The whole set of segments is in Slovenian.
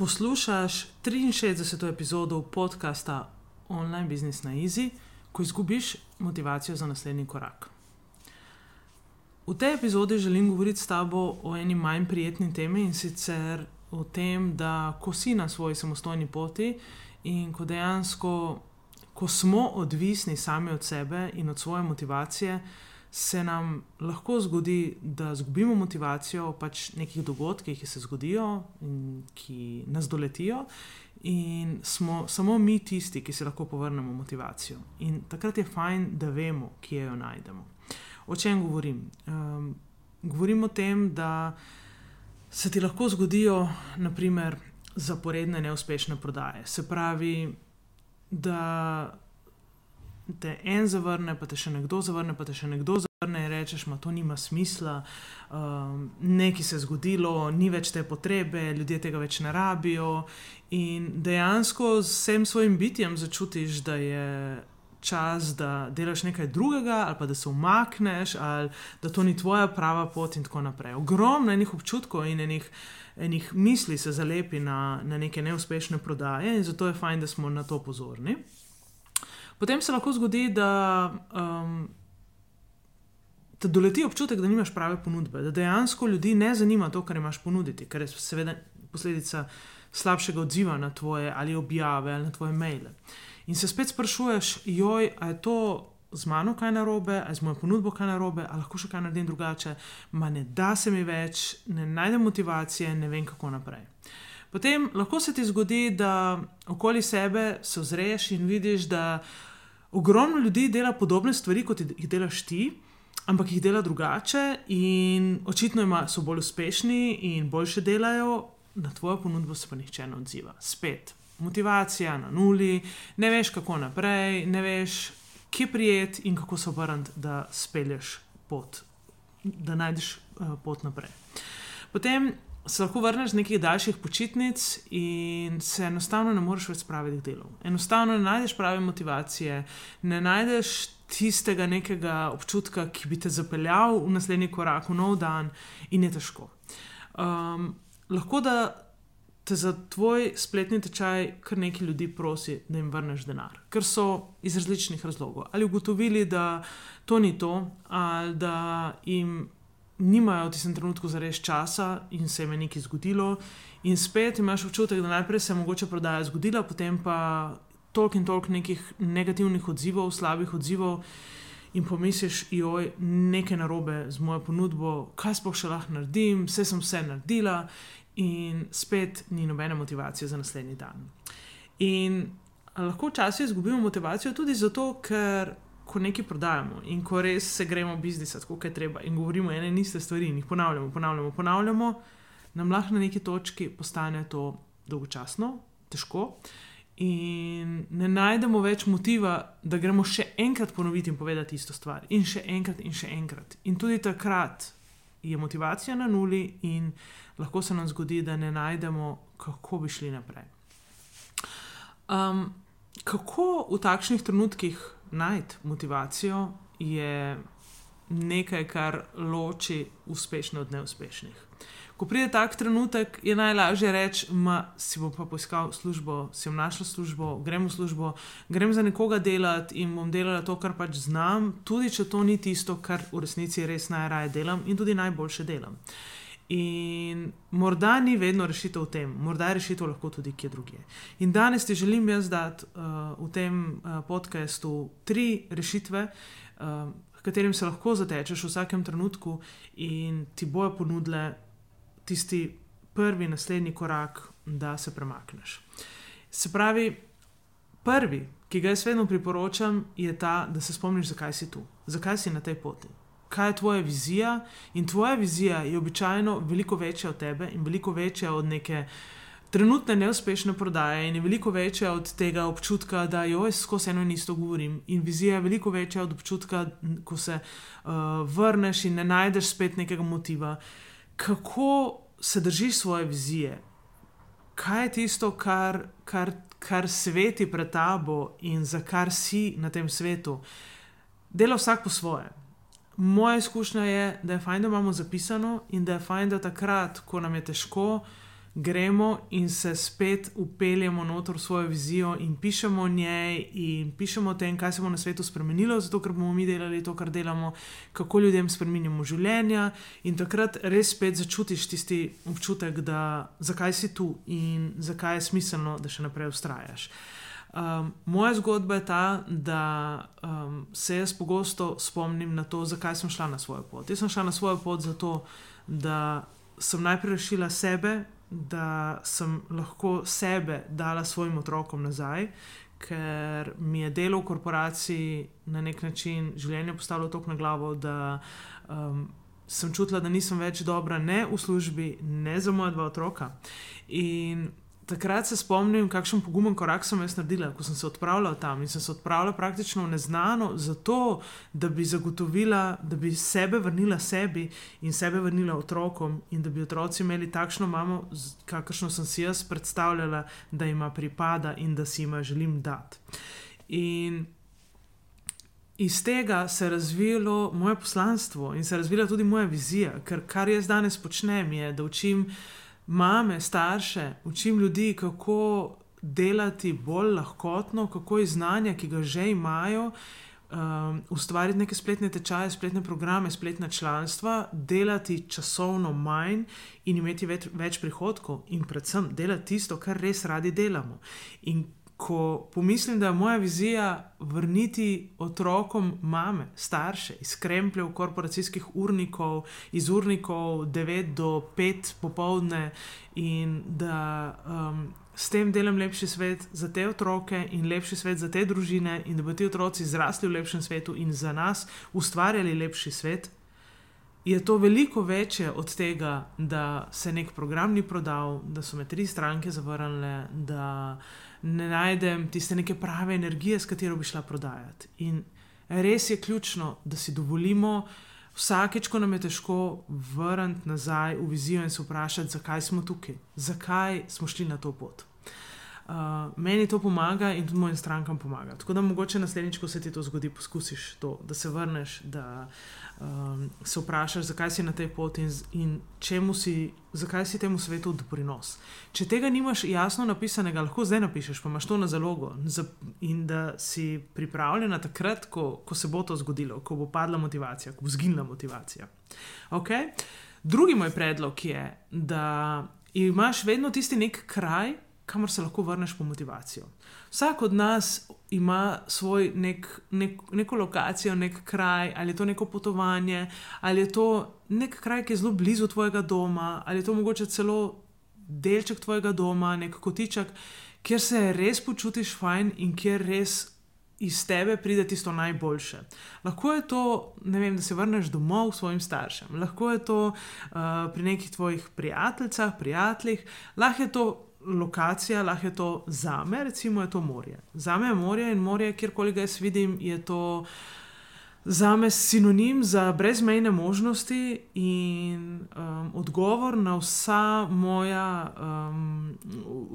Poslušaš 63. epizodo podcasta Online Business na Easy, ko izgubiš motivacijo za naslednji korak. V tej epizodi želim govoriti s tabo o eni manj prijetni temi in sicer o tem, da ko si na svoji samostojni poti in ko dejansko, ko smo odvisni sami od sebe in od svoje motivacije, se nam lahko zgodi, da izgubimo motivacijo v pač nekih dogodkih, ki se zgodijo in ki nas doletijo, in smo samo mi tisti, ki si lahko povrnemo motivacijo. In takrat je fajn, da vemo, kje jo najdemo. O čem govorim? Um, govorim o tem, da se ti lahko zgodijo, naprimer, zaporedne neuspešne prodaje. Se pravi, da te en zavrne, pa te še nekdo zavrne, pa te še nekdo zavrne in rečeš, da to nima smisla, um, nekaj se je zgodilo, ni več te potrebe, ljudje tega več ne rabijo. In dejansko z vsem svojim bitjem začutiš, da je. Čas, da delaš nekaj drugega, ali pa da se umakneš, ali da to ni tvoja prava pot, in tako naprej. Ogromno enih občutkov in enih, enih misli se zalepi na, na neke neuspešne prodaje, in zato je fajn, da smo na to pozorni. Potem se lahko zgodi, da um, te doleti občutek, da nimaš prave ponudbe, da dejansko ljudi ne zanima to, kar imaš ponuditi, kar je seveda posledica slabšega odziva na tvoje ali objave ali na tvoje maile. In se spet sprašuješ, joj, je to z mano kaj narobe, ali z mojo ponudbo kaj narobe, ali lahko še kaj naredim drugače, ma ne da se mi več, ne najdem motivacije, ne vem kako naprej. Potem lahko se ti zgodi, da okoli sebe se ozreš in vidiš, da ogromno ljudi dela podobne stvari, kot jih delaš ti, ampak jih dela drugače in očitno ima, so bolj uspešni in boljše delajo, na tvojo ponudbo se pa nihče ne odziva. Spet motivacija na nuli, ne veš kako naprej, ne veš, kje prijet in kako se obrniti, da spelješ pot, da najdeš uh, pot naprej. Potem se lahko vrneš z nekih daljših počitnic in se enostavno ne moreš več spraviti delu. Enostavno ne najdeš prave motivacije, ne najdeš tistega nekega občutka, ki bi te zapeljal v naslednji korak, v nov dan, in je težko. Um, lahko da te za tvoj spletni tečaj kar nekaj ljudi prosi, da jim vrneš denar, ker so iz različnih razlogov. Ali ugotovili, da to ni to, ali da jim nimajo v tistem trenutku za res časa in se jim je nekaj zgodilo. In spet imaš občutek, da najprej se je mogoče prodaja zgodila, potem pa toliko in toliko nekih negativnih odzivov, slabih odzivov. In pomisliš, joj, nekaj narobe z mojo ponudbo, kaj sploh še lahko naredim, vse sem vse naredila, in spet ni nobene motivacije za naslednji dan. In lahko včasih izgubimo motivacijo tudi zato, ker ko nekaj prodajamo in ko res se gremo biznisa, tako kot je treba, in govorimo ene in iste stvari, in jih ponavljamo, ponavljamo, ponavljamo, nam lahko na neki točki postane to dolgočasno, težko. In ne najdemo več motiva, da gremo še enkrat ponoviti in povedati isto stvar, in še enkrat, in še enkrat. In tudi takrat je motivacija na nuli, in lahko se nam zgodi, da ne najdemo, kako bi šli naprej. Um, kako v takšnih trenutkih najti motivacijo, je nekaj, kar loči uspešne od neuspešnih. Ko pride tak trenutek, je najlažje reči, da si bom pa poiskal službo, si bom našel službo, grem v službo, grem za nekoga delati in bom delala to, kar pač znam, tudi če to ni tisto, kar v resnici res najraje delam in tudi najboljše delam. In morda ni vedno rešitev v tem, morda je rešitev lahko tudi kje drugje. In danes ti želim jaz dati uh, v tem uh, podkastu tri rešitve, uh, katerim se lahko zatečeš v vsakem trenutku in ti bojo ponudile tisti prvi, naslednji korak, da se premakneš. Se pravi, prvi, ki ga jaz vedno priporočam, je ta, da se spomniš, zakaj si tu, zakaj si na tej poti kaj je tvoja vizija. In tvoja vizija je običajno veliko večja od tebe in veliko večja od neke trenutne neuspešne prodaje, in je veliko večja od tega občutka, da jo jaz skozi eno in isto govorim. In vizija je veliko večja od občutka, ko se uh, vrneš in ne najdeš spet nekega motiva. Kako se držiš svoje vizije? Kaj je tisto, kar, kar, kar sveti pred tabo in za kar si na tem svetu? Dela vsak po svoje. Moja izkušnja je, da je fajn, da imamo zapisano in da je fajn, da takrat, ko nam je težko, gremo in se spet upeljemo noter v svojo vizijo in pišemo o njej in pišemo o tem, kaj se bo na svetu spremenilo, zato ker bomo mi delali to, kar delamo, kako ljudem spremenjamo življenja. In takrat res spet začutiš tisti občutek, da zakaj si tu in zakaj je smiselno, da še naprej ustrajaš. Um, moja zgodba je ta, da um, se jaz pogosto spomnim na to, zakaj sem šla na svojo pot. Jaz sem šla na svojo pot zato, da sem najprej rešila sebe, da sem lahko sebe dala svojim otrokom nazaj, ker mi je delo v korporaciji na nek način življenje postavilo tako na glavo, da um, sem čutila, da nisem več dobra ne v službi, ne za moja dva otroka. In takrat se spomnim, kakšen pogumen korak sem jaz naredila, ko sem se odpravljala tam in sem se odpravljala praktično v neznano, zato da bi zagotovila, da bi sebe vrnila sebi in sebe vrnila otrokom, in da bi otroci imeli takšno mamo, kakršno sem si jaz predstavljala, da ima pripada in da si jima želim dati. In iz tega se je razvilo moje poslanstvo in se je razvila tudi moja vizija, ker kar jaz danes počnem, je, da učim mame, starše, učim ljudi, kako delati bolj lahkotno, kako iz znanja, ki ga že imajo, um, ustvariti neke spletne tečaje, spletne programe, spletna članstva, delati časovno manj in imeti več, več prihodkov, in predvsem delati tisto, kar res radi delamo. In ko pomislim, da je moja vizija vrniti otrokom mame, starše iz krempljev, korporacijskih urnikov, iz urnikov 9 do 5 popovdne in da um, s tem delam lepši svet za te otroke in lepši svet za te družine, in da bodo ti otroci zrasli v lepšem svetu in za nas ustvarjali lepši svet. Je to veliko večje od tega, da se nek program ni prodal, da so me tri stranke zavrnile, da ne najdem tiste neke prave energije, s katero bi šla prodajati. In res je ključno, da si dovolimo vsakeč, ko nam je težko, vrniti nazaj v vizijo in se vprašati, zakaj smo tukaj, zakaj smo šli na to pot. Uh, meni to pomaga in tudi mojim strankam pomaga. Tako da mogoče naslednjič, ko se ti to zgodi, poskusiš to, da se vrneš, da um, se vprašaš, zakaj si na tej poti in, in si, zakaj si temu svetu doprinos. Če tega nimaš jasno napisanega, lahko zdaj napišeš, pa imaš to na zalogo in da si pripravljena takrat, ko, ko se bo to zgodilo, ko bo padla motivacija, ko bo zginila motivacija. Okay? Drugi moj predlog je, da imaš vedno tisti nek kraj, kamor se lahko vrneš po motivacijo. Vsak od nas ima svoj nek, nek, neko lokacijo, nek kraj, ali je to neko potovanje, ali je to nek kraj, ki je zelo blizu tvojega doma, ali je to mogoče celo delček tvojega doma, nek kotiček, kjer se res počutiš fajn in kjer res. Iz tebe pride tisto najboljše. Lahko je to, vem, da se vrneš domov svojim staršem, lahko je to uh, pri nekih tvojih prijateljicah, prijateljih, lahko je to lokacija, lahko je to za me, recimo je to morje. Za me je morje in morje, kjerkoli ga jaz vidim, je to za me sinonim za brezmejne možnosti in um, odgovor na vsa moja, um,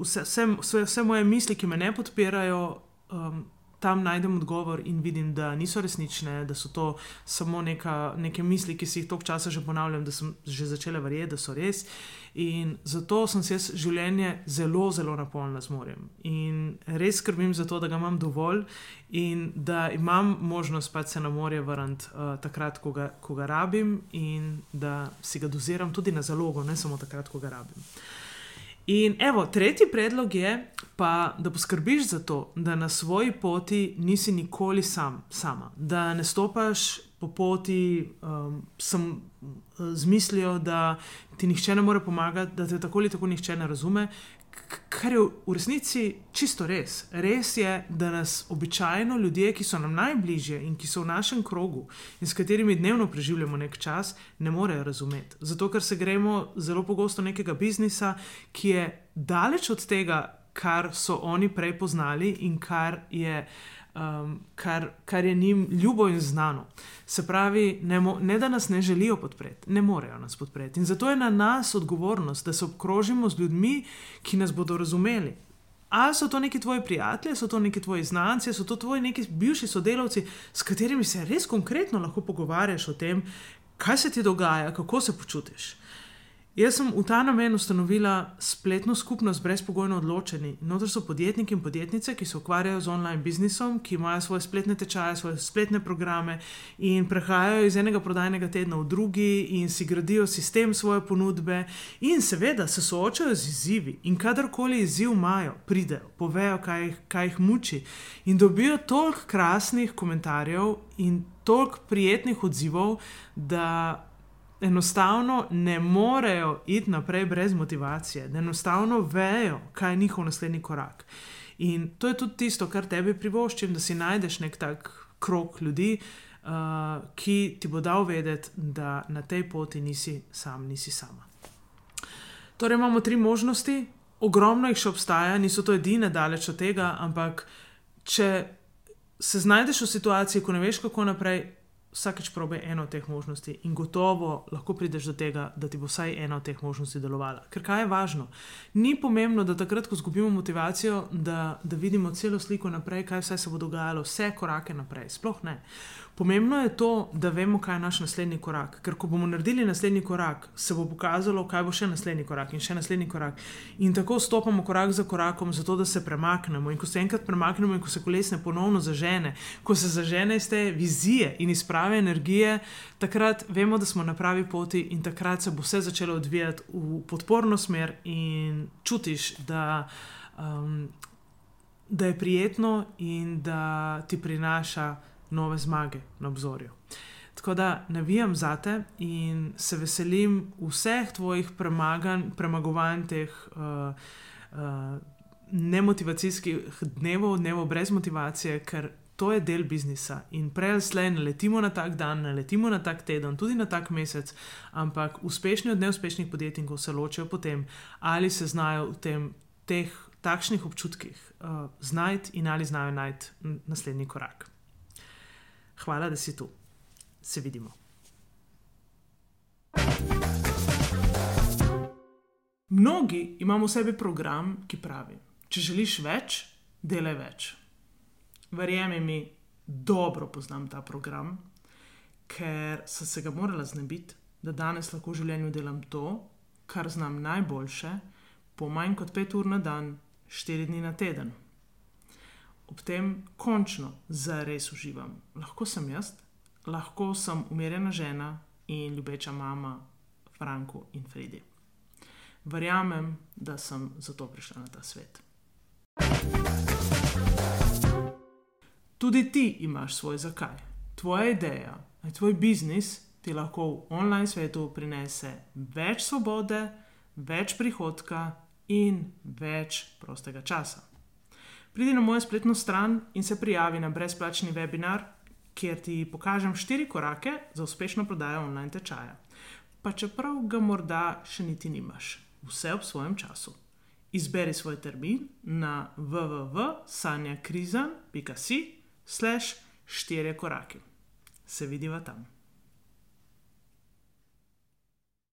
vse, vse, vse, vse moje misli, ki me ne podpirajo. Um, tam najdem odgovor in vidim, da niso resnične, da so to samo neka, neke misli, ki si jih toliko časa že ponavljam, da sem že začela verjeti, da so res. In zato sem se življenje zelo, zelo napolnila z morjem. In res skrbim za to, da ga imam dovolj in da imam možnost pa se na morje vrniti uh, takrat, ko ga, ko ga rabim, in da si ga doziram tudi na zalogo, ne samo takrat, ko ga rabim. In evo, tretji predlog je, pa, da poskrbiš za to, da na svoji poti nisi nikoli sam, sama, da ne stopaš po poti um, sem, z mislijo, da ti nihče ne more pomagati, da te tako ali tako nihče ne razume, kar je v resnici čisto res. Res je, da nas običajno ljudje, ki so nam najbližje in ki so v našem krogu in s katerimi dnevno preživljamo nek čas, ne morejo razumeti. Zato, ker se gremo zelo pogosto nekega biznisa, ki je daleč od tega, kar so oni prej poznali in kar je um, kar, kar je njim ljubo in znano. Se pravi, ne, mo, ne da nas ne želijo podpreti, ne morejo nas podpreti. In zato je na nas odgovornost, da se obkrožimo z ljudmi, ki nas bodo razumeli. Ali so to neki tvoji prijatelji, so to neki tvoji znanci, so to tvoji neki bivši sodelavci, s katerimi se res konkretno lahko pogovarjaš o tem, kaj se ti dogaja, kako se počutiš. Jaz sem v ta namen ustanovila spletno skupnost brezpogojno odločeni. Notor so podjetniki in podjetnice, ki se ukvarjajo z online biznisom, ki imajo svoje spletne tečaje, svoje spletne programe in prehajajo iz enega prodajnega tedna v drugi in si gradijo sistem svoje ponudbe in seveda se soočajo z izzivi. In kadarkoli izziv imajo, pridejo, povejo, kaj, kaj jih muči in dobijo toliko krasnih komentarjev in toliko prijetnih odzivov, da enostavno ne morejo iti naprej brez motivacije, da enostavno vejo, kaj je njihov naslednji korak. In to je tudi tisto, kar tebi privoščim, da si najdeš nek tak krok ljudi, uh, ki ti bo dal vedeti, da na tej poti nisi sam, nisi sama. Torej, imamo tri možnosti, ogromno jih še obstaja, niso to edine, daleč od tega, ampak če se znajdeš v situaciji, ko ne veš, kako naprej, vsakeč probe eno od teh možnosti in gotovo lahko prideš do tega, da ti bo vsaj ena od teh možnosti delovala. Ker kaj je važno? Ni pomembno, da takrat, ko izgubimo motivacijo, da, da vidimo celo sliko naprej, kaj vse se bo dogajalo, vse korake naprej. Sploh ne. Pomembno je to, da vemo, kaj je naš naslednji korak. Ker ko bomo naredili naslednji korak, se bo pokazalo, kaj bo še naslednji korak in še naslednji korak. In tako stopamo korak za korakom, zato da se premaknemo. In ko se enkrat premaknemo in ko se kolesne ponovno zažene, ko se zažene iz te vizije in iz prave energije, takrat vemo, da smo na pravi poti in takrat se bo vse začelo odvijati v podporno smer in čutiš, da. Um, Da je prijetno in da ti prinaša nove zmage na obzorju. Tako da navijam za te in se veselim vseh tvojih premagovanj, teh uh, uh, nemotivacijskih dnevov, dnevov brez motivacije, ker to je del biznisa. In prej ali slej ne letimo na tak dan, ne letimo na tak teden, tudi na tak mesec, ampak uspešni od neuspešnih podjetnikov se ločijo potem, ali se znajo v tem, teh takšnih občutkih uh, znajti in ali znajo najti naslednji korak. Hvala, da si tu. Se vidimo. Mnogi imamo v sebi program, ki pravi: Če želiš več, delaj več. Verjemi mi, dobro poznam ta program, ker sem se ga morala znebiti, da danes lahko v življenju delam to, kar znam najboljše, po manj kot pet ur na dan, štiri dni na teden ob tem končno zares uživam. Lahko sem jaz, lahko sem umirjena žena in ljubeča mama Franko in Fredi. Verjamem, da sem zato prišla na ta svet. Tudi ti imaš svoj zakaj. Tvoja ideja, tvoj biznis ti lahko v online svetu prinese več svobode, več prihodka in več prostega časa. Pridi na mojo spletno stran in se prijavi na brezplačni webinar, kjer ti pokažem štiri korake za uspešno prodajo online tečaja. Pa čeprav ga morda še niti nimaš, vse ob svojem času. Izberi svoj termin na www.sanjakrizan.com/slash štiri korake. Se vidiva tam.